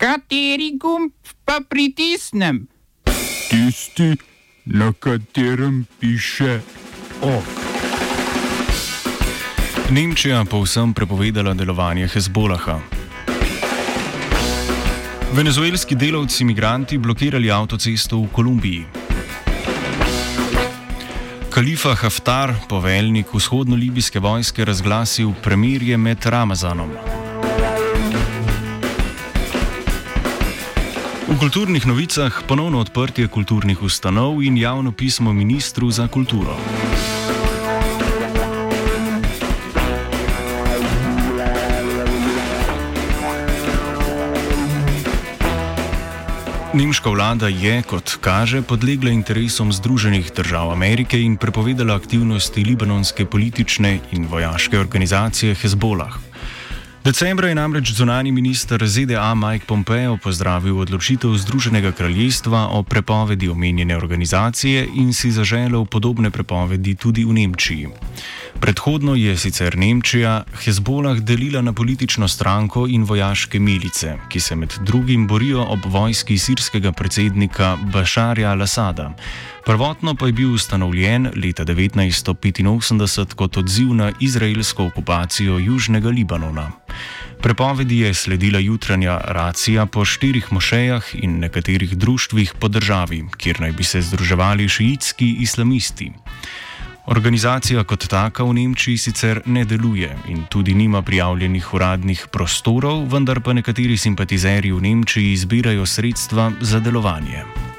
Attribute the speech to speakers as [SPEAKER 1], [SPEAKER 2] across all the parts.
[SPEAKER 1] Kateri gumb pa pritisnem?
[SPEAKER 2] Tisti, na katerem piše OK.
[SPEAKER 3] Nemčija povsem prepovedala delovanje Hezbolaha. Venezuelski delavci imigranti blokirali avtocesto v Kolumbiji. Kalifa Haftar, poveljnik vzhodno-libijske vojske, razglasil premirje med Ramazanom. V kulturnih novicah ponovno odprtje kulturnih ustanov in javno pismo ministru za kulturo. Nemška vlada je, kot kaže, podlegla interesom Združenih držav Amerike in prepovedala aktivnosti libanonske politične in vojaške organizacije Hezbollah. Decembra je namreč zunani minister ZDA Mike Pompeo pozdravil odločitev Združenega kraljestva o prepovedi omenjene organizacije in si zaželel podobne prepovedi tudi v Nemčiji. Predhodno je sicer Nemčija Hezbolah delila na politično stranko in vojaške milice, ki se med drugim borijo ob vojski sirskega predsednika Bašarja al-Assada. Prvotno pa je bil ustanovljen leta 1985 kot odziv na izraelsko okupacijo Južnega Libanona. Prepovedi je sledila jutranja racija po štirih mošejah in nekaterih društvih po državi, kjer naj bi se združevali šiitski islamisti. Organizacija kot taka v Nemčiji sicer ne deluje in tudi nima prijavljenih uradnih prostorov, vendar pa nekateri simpatizerji v Nemčiji zbirajo sredstva za delovanje.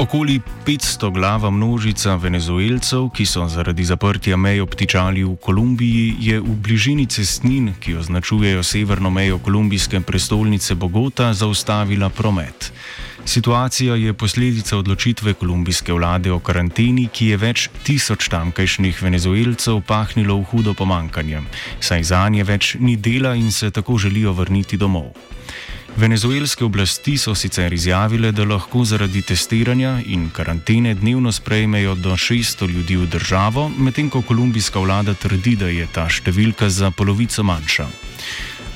[SPEAKER 3] Okoli 500 glava množica venezuelcev, ki so zaradi zaprtja mej obtičali v Kolumbiji, je v bližini cestnin, ki označujejo severno mejo kolumbijske prestolnice Bogota, zaustavila promet. Situacija je posledica odločitve kolumbijske vlade o karanteni, ki je več tisoč tamkajšnjih venezuelcev pahnilo v hudo pomankanje, saj za nje več ni dela in se tako želijo vrniti domov. Venezuelske oblasti so sicer izjavile, da lahko zaradi testiranja in karantene dnevno sprejmejo do 600 ljudi v državo, medtem ko kolumbijska vlada trdi, da je ta številka za polovico manjša.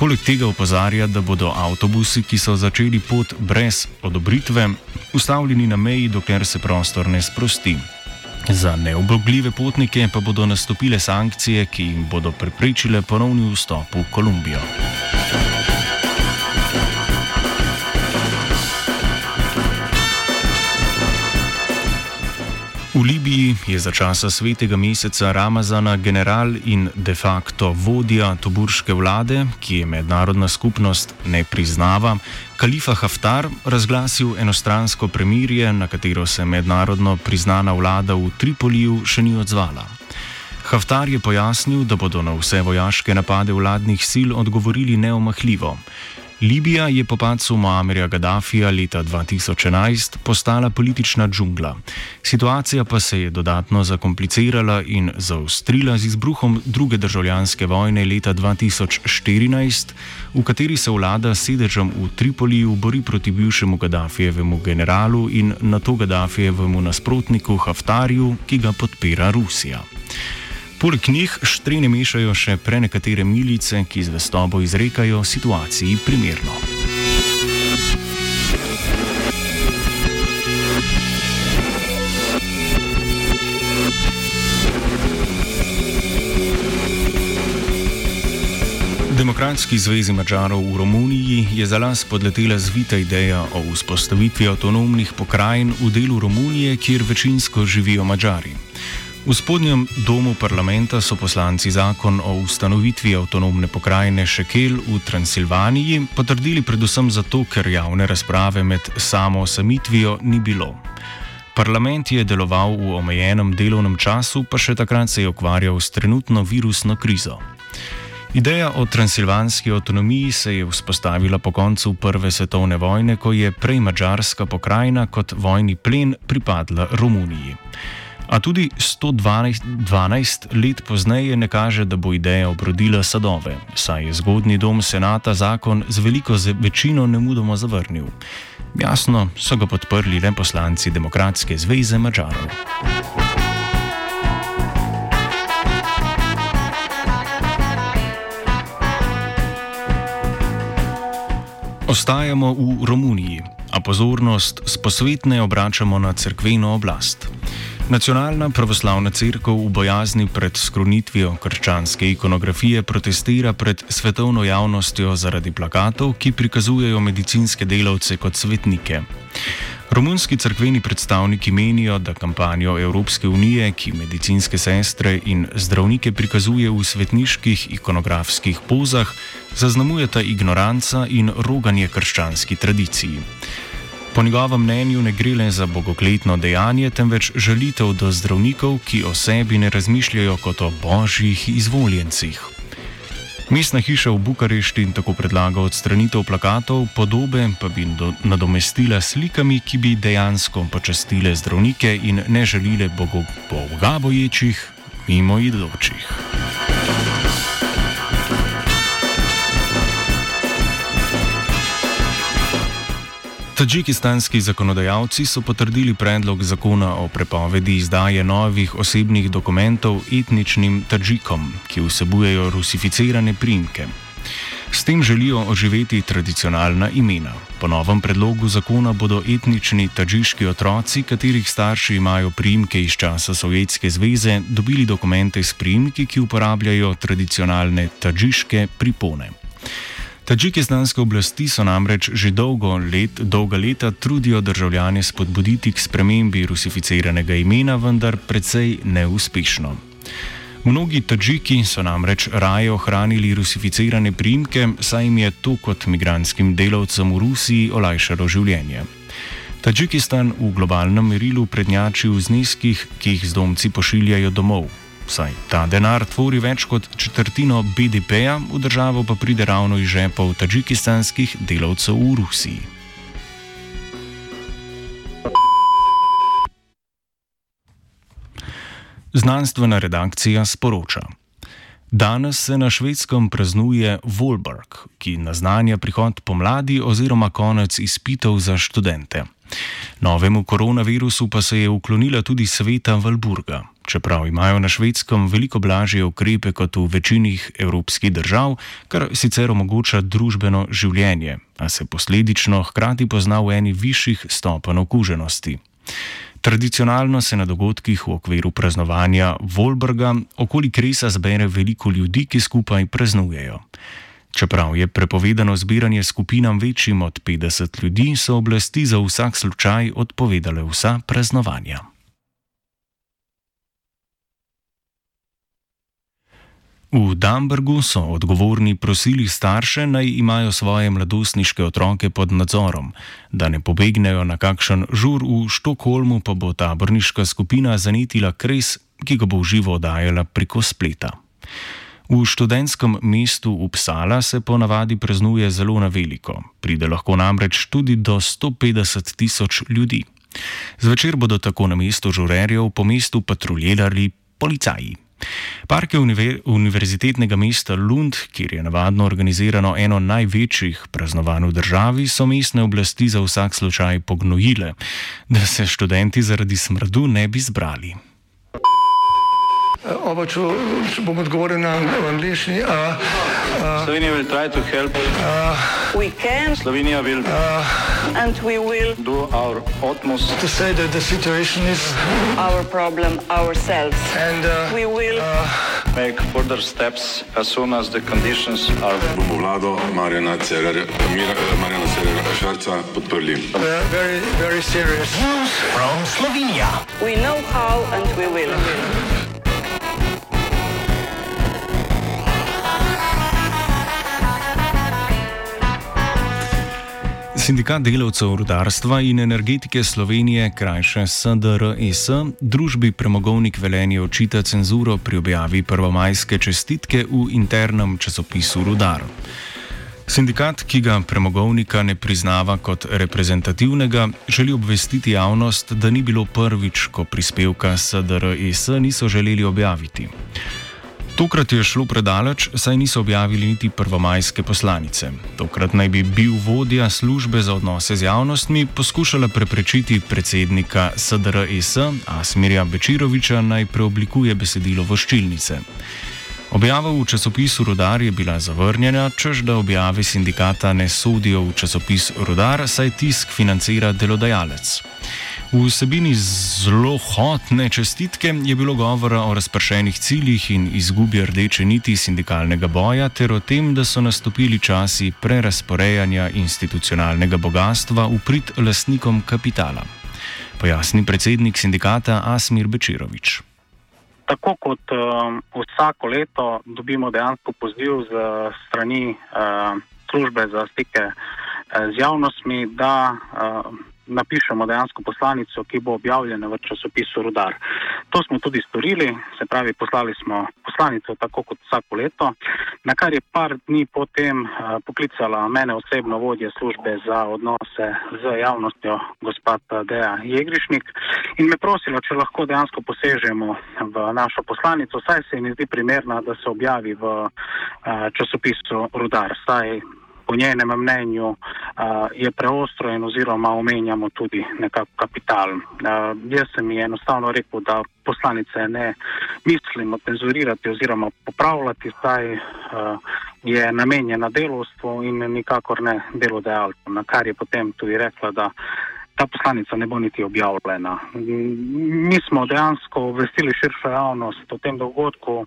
[SPEAKER 3] Poleg tega opozarja, da bodo avtobusi, ki so začeli pot brez odobritve, ustavljeni na meji, dokler se prostor ne sprosti. Za neobogljive potnike pa bodo nastopile sankcije, ki jim bodo preprečile ponovni vstop v Kolumbijo. V Libiji je za časa svetega meseca Ramazana general in de facto vodja toburške vlade, ki je mednarodna skupnost ne priznava, Kalifa Haftar razglasil enostransko premirje, na katero se mednarodno priznana vlada v Tripoliju še ni odzvala. Haftar je pojasnil, da bodo na vse vojaške napade vladnih sil odgovorili neomahljivo. Libija je po padcu Moamerja Gaddafija leta 2011 postala politična džungla. Situacija pa se je dodatno zakomplicirala in zaostrila z izbruhom druge državljanske vojne leta 2014, v kateri se vlada sedežem v Tripoliju bori proti bivšemu Gaddafijevemu generalu in na to Gaddafijevemu nasprotniku Haftarju, ki ga podpira Rusija. Poleg njih štrene mešajo še prenekatere milice, ki zvestobo izrekajo situaciji primerno. Demokratski zvezi Mačarov v Romuniji je za las podletela zvita ideja o vzpostavitvi avtonomnih pokrajin v delu Romunije, kjer večinsko živijo Mačari. V spodnjem domu parlamenta so poslanci zakon o ustanovitvi avtonomne pokrajine Šekel v Transilvaniji potrdili predvsem zato, ker javne razprave med samo osamitvijo ni bilo. Parlament je deloval v omejenem delovnem času, pa še takrat se je ukvarjal s trenutno virusno krizo. Ideja o transilvanski avtonomiji se je vzpostavila po koncu Prve svetovne vojne, ko je prej mačarska pokrajina kot vojni plen pripadla Romuniji. A tudi 112 12 let pozneje ne kaže, da bo ideja obrodila sadove, saj je zgodni dom senata zakon z veliko večino nemudoma zavrnil. Jasno so ga podprli le poslanci Demokratske zveze Mačarov. Ostajamo v Romuniji, a pozornost s posvetne obračamo na crkveno oblast. Nacionalna pravoslavna crkva v bojazni pred skrunitvijo krščanske ikonografije protestira pred svetovno javnostjo zaradi plakatov, ki prikazujejo medicinske delavce kot svetnike. Romunski crkveni predstavniki menijo, da kampanjo Evropske unije, ki medicinske sestre in zdravnike prikazuje v svetniških ikonografskih pozah, zaznamujeta ignoranca in roganje krščanski tradiciji. Po njegovem mnenju ne gre le za bogokletno dejanje, temveč žalitev do zdravnikov, ki o sebi ne razmišljajo kot o božjih izvoljencih. Mestna hiša v Bukarešti tako predlaga odstranitev plakatov, podobe pa bi nadomestila slikami, ki bi dejansko počastile zdravnike in ne želile boga boječih mimo Tadžikistanski zakonodajalci so potrdili predlog zakona o prepovedi izdaje novih osebnih dokumentov etničnim Tadžikom, ki vsebujejo rusificirane primke. S tem želijo oživeti tradicionalna imena. Po novem predlogu zakona bodo etnični tadžiški otroci, katerih starši imajo primke iz časa Sovjetske zveze, dobili dokumente s primki, ki uporabljajo tradicionalne tadžiške pripone. Tadžikistanske oblasti so namreč že dolgo let, dolga leta trudijo državljane spodbuditi k spremembi rusificiranega imena, vendar precej neuspešno. Mnogi Tadžiki so namreč raje ohranili rusificirane primke, saj jim je to kot migranskim delavcem v Rusiji olajšalo življenje. Tadžikistan v globalnem merilu prednjači v zneskih, ki jih zdomci pošiljajo domov saj ta denar tvori več kot četrtino BDP-ja, v državo pa pride ravno iz žepov tadžikistanskih delavcev v Rusiji. Znanstvena redakcija sporoča. Danes se na švedskem praznuje Volberg, ki naznanja prihod pomladi oziroma konec izpitev za študente. Novemu koronavirusu pa se je uklonila tudi sveta Valburga. Čeprav imajo na švedskem veliko blažje ukrepe kot v večini evropskih držav, kar sicer omogoča družbeno življenje, a se posledično hkrati pozna v eni višjih stopenj okuženosti. Tradicionalno se na dogodkih v okviru praznovanja Volberga okoli Kresa zbere veliko ljudi, ki skupaj praznujejo. Čeprav je prepovedano zbiranje skupinam večjim od 50 ljudi, so oblasti za vsak slučaj odpovedale vsa praznovanja. V Dambergu so odgovorni prosili starše naj imajo svoje mladostniške otroke pod nadzorom, da ne pobegnejo na kakšen žur v Štokholmu, pa bo taborniška skupina zanetila kres, ki ga bo v živo oddajala preko spleta. V študentskem mestu Uppsala se ponavadi praznuje zelo na veliko, pride lahko namreč tudi do 150 tisoč ljudi. Zvečer bodo tako na mestu žurerjev po mestu patruljirali policaji. Parke univer univerzitetnega mesta Lund, kjer je navadno organizirano eno največjih praznovanj v državi, so mestne oblasti za vsak slučaj pognojile, da se študenti zaradi smradu ne bi zbrali.
[SPEAKER 4] Oba, če, če bom odgovoril na angliški.
[SPEAKER 5] Slovenija bo poskušala pomagati. Slovenija bo naredila naš utmost,
[SPEAKER 4] da bo rekla, da je situacija
[SPEAKER 5] naš problem, sami. In bomo naredili nadaljnje korake, as soon as the conditions are.
[SPEAKER 6] Bomo vlado Marjana Cererja, Marjana Cererja Šarca podprli.
[SPEAKER 4] Very, very serious.
[SPEAKER 7] News from Slovenia.
[SPEAKER 5] We know how and we will.
[SPEAKER 3] Sindikat delavcev rudarstva in energetike Slovenije, krajše SDRS, družbi Premogovnik Velenje očita cenzuro pri objavi prvomajske čestitke v internem časopisu Rudar. Sindikat, ki ga premogovnika ne priznava kot reprezentativnega, želi obvestiti javnost, da ni bilo prvič, ko prispevka SDRS niso želeli objaviti. Tokrat je šlo predaleč, saj niso objavili niti prvomajske poslanice. Tokrat naj bi bil vodja službe za odnose z javnostmi poskušala preprečiti predsednika SDRS Asmirja Bečiroviča naj preoblikuje besedilo voščilnice. Objava v časopisu Rudar je bila zavrnjena, čež da objave sindikata ne sodijo v časopis Rudar, saj tisk financira delodajalec. V vsebini zelo hotne čestitke je bilo govora o razpršenih ciljih in izgubi rdeče niti sindikalnega boja, ter o tem, da so nastopili časi prerasporejanja institucionalnega bogatstva v prid lastnikom kapitala. Pojasni predsednik sindikata Asmir Bečirovič.
[SPEAKER 8] Tako kot uh, vsako leto dobimo dejansko poziv z strani uh, službe za stike uh, z javnostmi, da uh, napišemo dejansko poslanico, ki bo objavljena v časopisu Rudar. To smo tudi storili, se pravi, poslali smo poslanico tako kot vsako leto, na kar je par dni potem uh, poklicala mene osebno vodje službe za odnose z javnostjo, gospod Deja Jegrišnik, in me prosila, če lahko dejansko posežemo v našo poslanico, saj se mi zdi primerna, da se objavi v uh, časopisu Rudar. Saj po njenem mnenju uh, je preostrojen oziroma omenjamo tudi nekako kapital. Uh, jaz sem ji enostavno rekel, da poslanice ne mislimo cenzurirati oziroma popravljati, saj uh, je namenjena delovstvu in nikakor ne delodajalcu, na kar je potem tudi rekla, da ta poslanica ne bo niti objavljena. Mi smo dejansko obvestili širšo javnost o tem dogodku, uh,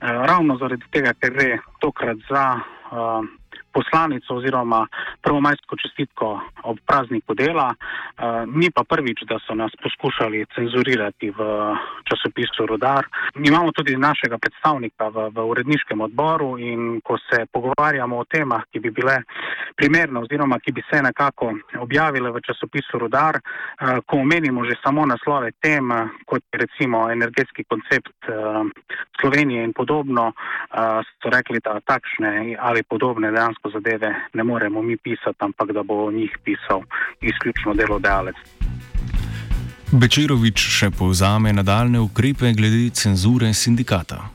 [SPEAKER 8] ravno zaradi tega, ker gre tokrat za uh, poslanico oziroma prvomajsko čestitko ob prazniku dela. Uh, ni pa prvič, da so nas poskušali cenzurirati v časopisu Rudar. Imamo tudi našega predstavnika v, v uredniškem odboru in ko se pogovarjamo o temah, ki bi bile primerne oziroma ki bi se nekako objavile v časopisu Rudar, uh, ko omenimo že samo naslove tem, kot je recimo energetski koncept uh, Slovenije in podobno, so rekli, da takšne ali podobne dejansko dejansko zadeve ne moremo mi pisati, ampak da bo o njih pisal izključno delodajalec.
[SPEAKER 3] Bečerovič še povzame nadaljne ukrepe glede cenzure sindikata.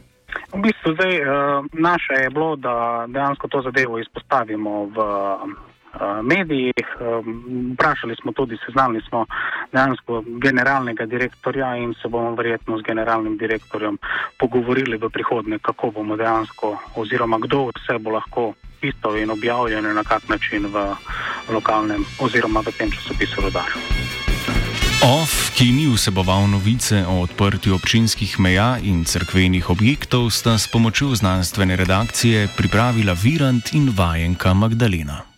[SPEAKER 8] V bistvu zdaj, uh, naše je bilo, da dejansko to zadevo izpostavimo v uh, medijih. Um, vprašali smo tudi, seznali smo dejansko generalnega direktorja in se bomo verjetno z generalnim direktorjem pogovorili v prihodnje, kako bomo dejansko oziroma kdo vse bo lahko pisal in objavljen na kak način v lokalnem oziroma v tem časopisu Rodar.
[SPEAKER 3] OF, ki ni vseboval novice o odprtju občinskih meja in crkvenih objektov, sta s pomočjo znanstvene redakcije pripravila Virant in vajenka Magdalena.